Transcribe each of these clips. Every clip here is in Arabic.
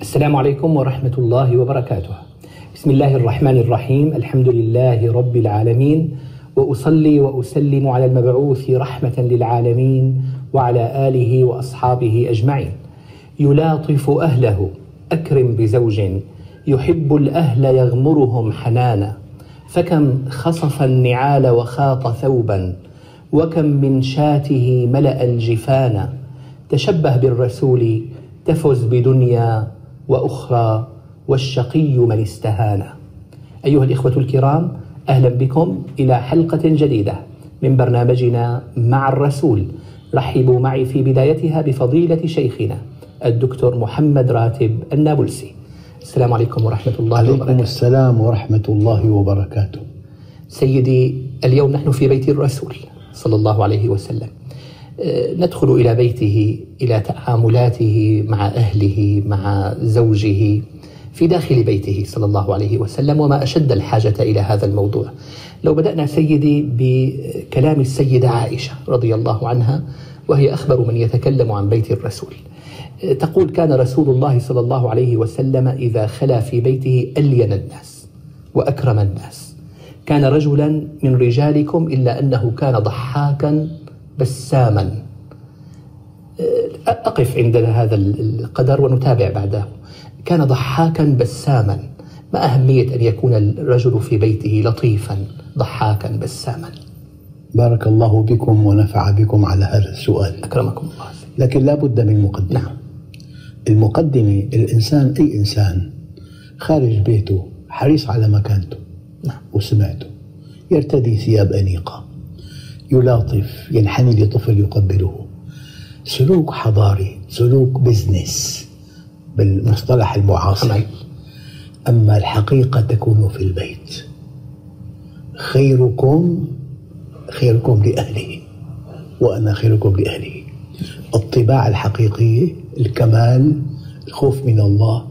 السلام عليكم ورحمة الله وبركاته. بسم الله الرحمن الرحيم، الحمد لله رب العالمين. وأصلي وأسلم على المبعوث رحمة للعالمين وعلى آله وأصحابه أجمعين. يلاطف أهله، أكرم بزوج. يحب الأهل يغمرهم حنانا، فكم خصف النعال وخاط ثوبا، وكم من شاته ملأ الجفان، تشبه بالرسول تفز بدنيا وأخرى والشقي من استهان. أيها الإخوة الكرام أهلا بكم إلى حلقة جديدة من برنامجنا مع الرسول. رحبوا معي في بدايتها بفضيلة شيخنا الدكتور محمد راتب النابلسي. السلام عليكم ورحمة الله عليكم وبركاته. السلام ورحمة الله وبركاته سيدي اليوم نحن في بيت الرسول صلى الله عليه وسلم آه، ندخل إلى بيته إلى تعاملاته مع أهله مع زوجه في داخل بيته صلى الله عليه وسلم وما أشد الحاجة إلى هذا الموضوع. لو بدأنا سيدي بكلام السيدة عائشة رضي الله عنها وهي أخبر من يتكلم عن بيت الرسول. آه، تقول كان رسول الله صلى الله عليه وسلم إذا خلا في بيته ألين الناس وأكرم الناس. كان رجلا من رجالكم إلا أنه كان ضحاكا بساما. أقف عند هذا القدر ونتابع بعده. كان ضحاكا بساما. ما أهمية أن يكون الرجل في بيته لطيفا ضحاكا بساما. بارك الله بكم ونفع بكم على هذا السؤال. أكرمكم الله. لكن لا بد من مقدمة. نعم. المقدمة الإنسان أي إنسان خارج بيته حريص على مكانته. وسمعته. يرتدي ثياب أنيقة. يلاطف ينحني لطفل يقبله. سلوك حضاري سلوك بزنس بالمصطلح المعاصر. أما الحقيقة تكون في البيت. خيركم خيركم لأهله. وأنا خيركم لأهله. الطباع الحقيقية الكمال الخوف من الله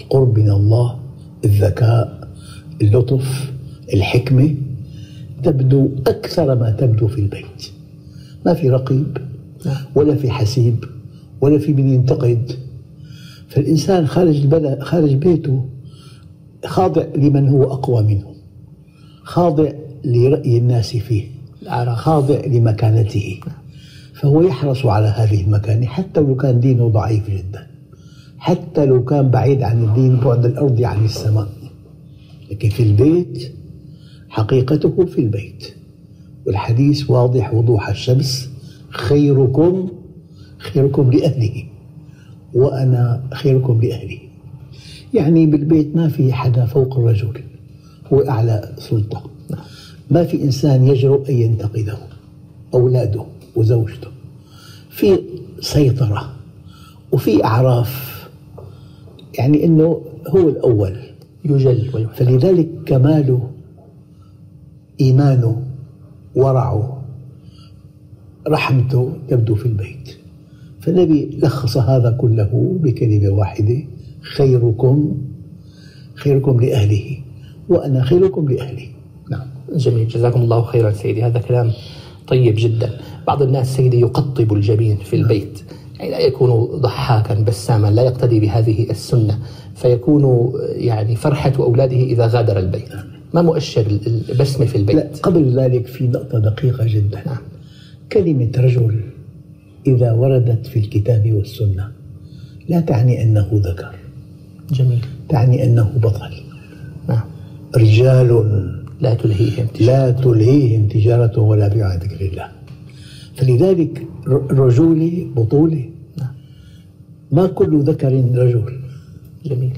القرب من الله الذكاء اللطف الحكمة تبدو أكثر ما تبدو في البيت. ما في رقيب ولا في حسيب ولا في من ينتقد. فالإنسان خارج البلد خارج بيته خاضع لمن هو أقوى منه خاضع لرأي الناس فيه خاضع لمكانته. فهو يحرص على هذه المكانة حتى لو كان دينه ضعيف جدا حتى لو كان بعيد عن الدين بعد الأرض عن السماء. لكن في البيت حقيقته في البيت. والحديث واضح وضوح الشمس خيركم خيركم لأهله وأنا خيركم لأهلي. يعني بالبيت ما في حدا فوق الرجل هو أعلى سلطة. ما في إنسان يجرؤ أن ينتقده أولاده وزوجته. في سيطرة وفي أعراف. يعني أنه هو الأول يجل فلذلك كماله إيمانه ورعه رحمته تبدو في البيت. فالنبي لخص هذا كله بكلمة واحدة خيركم خيركم لأهله وأنا خيركم لأهلي. نعم. جميل. جزاكم الله خيرا سيدي. هذا كلام طيب جدا. بعض الناس سيدي يقطب الجبين في البيت. يعني لا يكون ضحاكا بساما لا يقتدي بهذه السنة. فيكون يعني فرحة أولاده إذا غادر البيت. ما مؤشر البسمة في لا البيت قبل ذلك في نقطة دقيقة جدا. نعم. كلمة رجل إذا وردت في الكتاب والسنة لا تعني أنه ذكر. جميل. تعني أنه بطل. نعم. رجال لا تلهيهم تجارة. لا تلهيهم تجارة ولا بيع عن ذكر الله. فلذلك رجولة بطولة نعم. ما كل ذكر رجل. جميل.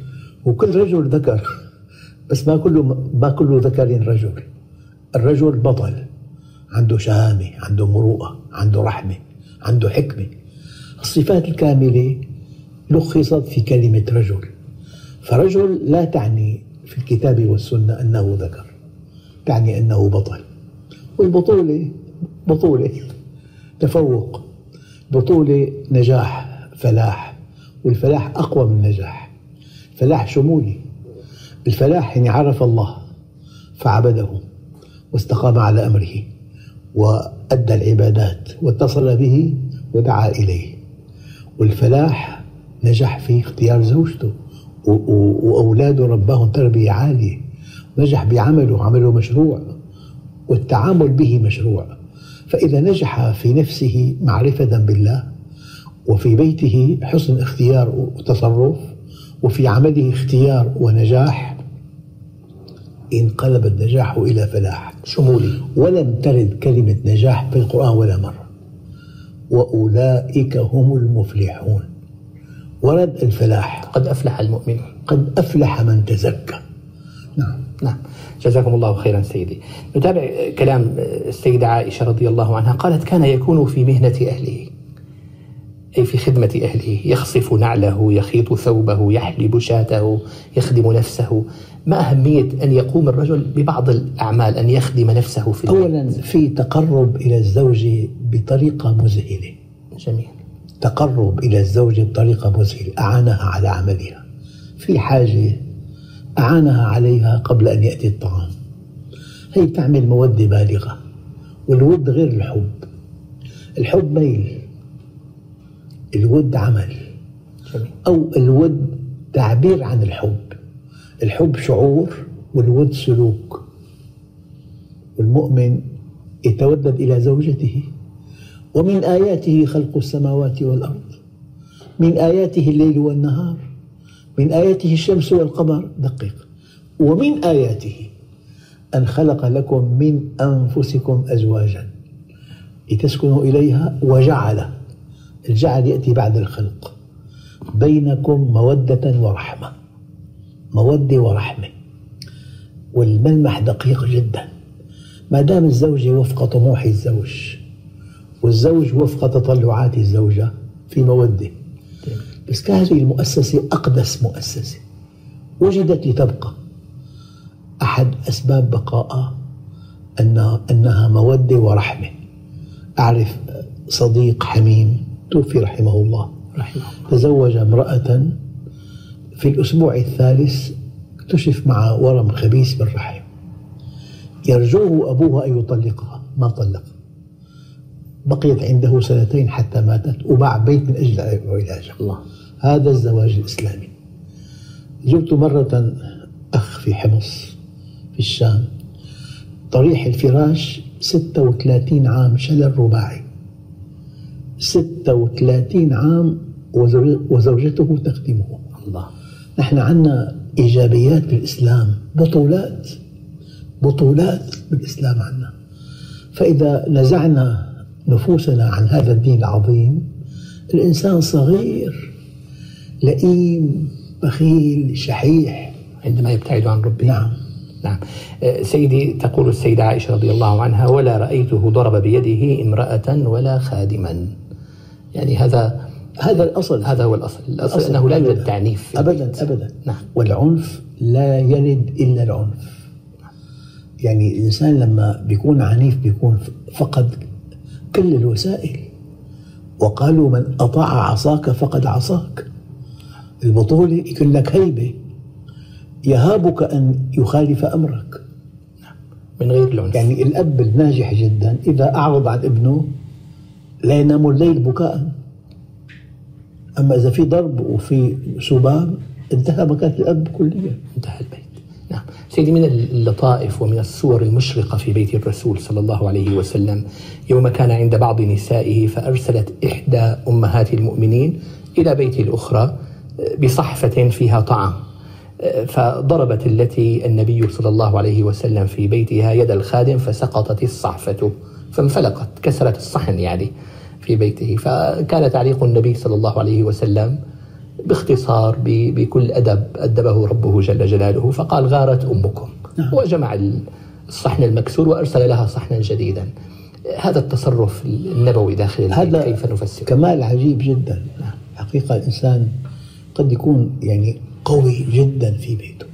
وكل رجل ذكر. بس ما كل ما كل ذكر رجل. الرجل بطل. عنده شهامة عنده مروءة عنده رحمة عنده حكمة. الصفات الكاملة لخصت في كلمة رجل. فرجل لا تعني في الكتاب والسنة أنه ذكر. تعني أنه بطل. والبطولة بطولة. تفوق. بطولة نجاح فلاح. والفلاح أقوى من النجاح. فلاح شمولي. الفلاح يعني عرف الله فعبده واستقام على أمره أدى العبادات واتصل به ودعا إليه. والفلاح نجح في اختيار زوجته و- و- وأولاده رباهم تربية عالية. نجح بعمله عمله مشروع والتعامل به مشروع. فإذا نجح في نفسه معرفة بالله وفي بيته حسن اختيار وتصرف وفي عمله اختيار ونجاح انقلب النجاح إلى فلاح. شمولي. ولم ترد كلمة نجاح في القرآن ولا مرة. وأولئك هم المفلحون. ورد الفلاح. قد أفلح المؤمنون. قد أفلح من تزكى. نعم. نعم. جزاكم الله خيرا سيدي. نتابع كلام السيدة عائشة رضي الله عنها. قالت كان يكون في مهنة أهله. أي في خدمة أهله. يخصف نعله يخيط ثوبه يحلب شاته يخدم نفسه. ما أهمية أن يقوم الرجل ببعض الأعمال أن يخدم نفسه في أولا في تقرب إلى الزوج بطريقة مذهلة. جميل. تقرب إلى الزوج بطريقة مذهلة. أعانها على عملها. في حاجة أعانها عليها قبل أن يأتي الطعام. هي بتعمل مودة بالغة والود غير الحب. الحب ميل الود عمل. أو الود تعبير عن الحب. الحب شعور والود سلوك. والمؤمن يتودد إلى زوجته. ومن آياته خلق السماوات والأرض. من آياته الليل والنهار. من آياته الشمس والقمر. دقيق. ومن آياته أن خلق لكم من أنفسكم أزواجا. لتسكنوا إليها وجعل. الجعل يأتي بعد الخلق. بينكم مودة ورحمة. مودة ورحمة. والملمح دقيق جدا. ما دام الزوجة وفق طموح الزوج والزوج وفق تطلعات الزوجة في مودة. بس هذه المؤسسة أقدس مؤسسة. وجدت لتبقى. أحد أسباب بقائها أنها, أنها مودة ورحمة. أعرف صديق حميم توفي رحمه الله. رحمه تزوج امرأة في الأسبوع الثالث اكتشف معها ورم خبيث بالرحم يرجوه أبوها أن يطلقها. ما طلق. بقيت عنده سنتين حتى ماتت وباع بيت من أجل علاجها الله. هذا الزواج الإسلامي. زرت مرة أخ في حمص في الشام. طريح الفراش 36 عام شلل رباعي. 36 عام وزوج- وزوجته تخدمه. الله. نحن عندنا إيجابيات بالإسلام بطولات بطولات بالإسلام عندنا. فإذا نزعنا نفوسنا عن هذا الدين العظيم الإنسان صغير لئيم بخيل شحيح. عندما يبتعد عن ربه. نعم. نعم. آه، سيدي تقول السيدة عائشة رضي الله عنها ولا رأيته ضرب بيده امرأة ولا خادما. يعني هذا هذا الأصل هذا هو الأصل. الأصل أنه لا يوجد. تعنيف. أبدا البيت. أبدا. نعم. والعنف لا يلد إلا العنف. يعني الإنسان لما بيكون عنيف بيكون فقد كل الوسائل. وقالوا من أطاع عصاك فقد عصاك. البطولة يكون لك هيبة. يهابك أن يخالف أمرك. من غير العنف. يعني الأب الناجح جدا إذا أعرض عن ابنه لا ينام الليل بكاء. أما إذا في ضرب وفي سباب انتهى مكان الأب كليا انتهى البيت. نعم. سيدي من اللطائف ومن الصور المشرقة في بيت الرسول صلى الله عليه وسلم يوم كان عند بعض نسائه فأرسلت إحدى أمهات المؤمنين إلى بيت الأخرى بصحفة فيها طعام. فضربت التي النبي صلى الله عليه وسلم في بيتها يد الخادم فسقطت الصحفة فانفلقت كسرت الصحن يعني. في بيته. فكان تعليق النبي صلى الله عليه وسلم باختصار بكل أدب أدبه ربه جل جلاله فقال غارت أمكم. وجمع الصحن المكسور وأرسل لها صحنا جديدا. هذا التصرف النبوي داخل هذا كيف نفسره؟ كمال عجيب جدا. حقيقة الإنسان قد يكون يعني قوي جدا في بيته.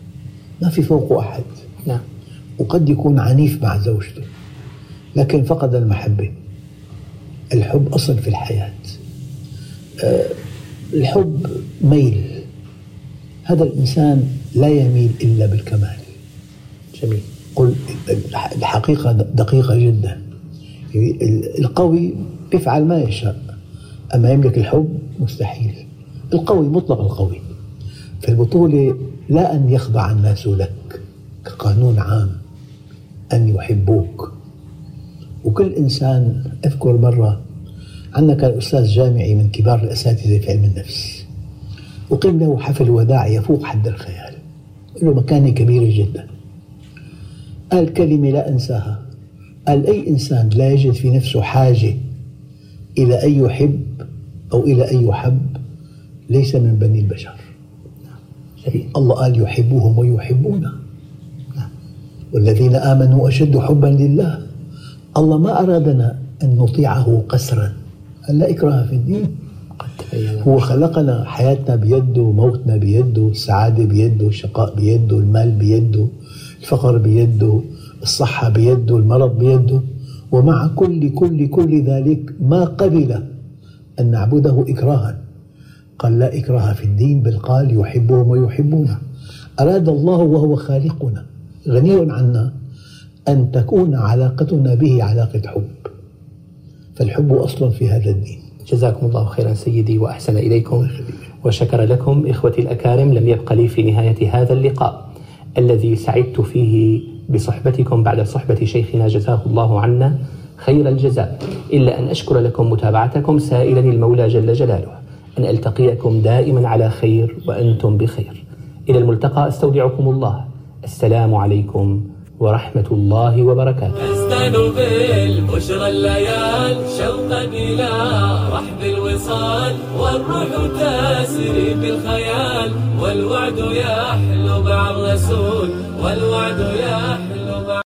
ما في فوقه أحد. نعم. وقد يكون عنيف مع زوجته. لكن فقد المحبة. الحب أصل في الحياة. آه، الحب ميل. هذا الإنسان لا يميل إلا بالكمال. جميل. قل الحقيقة دقيقة جدا. القوي بيفعل ما يشاء أما يملك الحب مستحيل. القوي مطلق القوي. في البطولة لا أن يخضع الناس لك كقانون عام أن يحبوك. وكل إنسان أذكر مرة عندنا كان أستاذ جامعي من كبار الأساتذة في علم النفس أقيم له حفل وداع يفوق حد الخيال له مكانة كبيرة جدا. قال كلمة لا أنساها. قال أي إنسان لا يجد في نفسه حاجة إلى أن يحب أو إلى أن يحب ليس من بني البشر. الله قال يحبهم ويحبونه. والذين آمنوا أشد حبا لله. الله ما أرادنا أن نطيعه قسرا. لا إكراه في الدين. هو خلقنا حياتنا بيده موتنا بيده السعادة بيده الشقاء بيده المال بيده الفقر بيده الصحة بيده المرض بيده. ومع كل كل كل ذلك ما قبل أن نعبده إكراها. قال لا إكراه في الدين بل قال يحبهم ويحبونه أراد الله وهو خالقنا. غني عنا. أن تكون علاقتنا به علاقة حب. فالحب أصل في هذا الدين. جزاكم الله خيرا سيدي وأحسن إليكم. وشكر لكم إخوتي الأكارم لم يبق لي في نهاية هذا اللقاء. الذي سعدت فيه بصحبتكم بعد صحبة شيخنا جزاه الله عنا خير الجزاء. إلا أن أشكر لكم متابعتكم سائلا المولى جل جلاله. أن ألتقيكم دائما على خير وأنتم بخير. إلى الملتقى أستودعكم الله. السلام عليكم ورحمة الله وبركاته. أزدان بالبشرى الليال شوقا إلى رحب الوصال والروح تسري بالخيال والوعد يحلو مع الرسول والوعد يحلو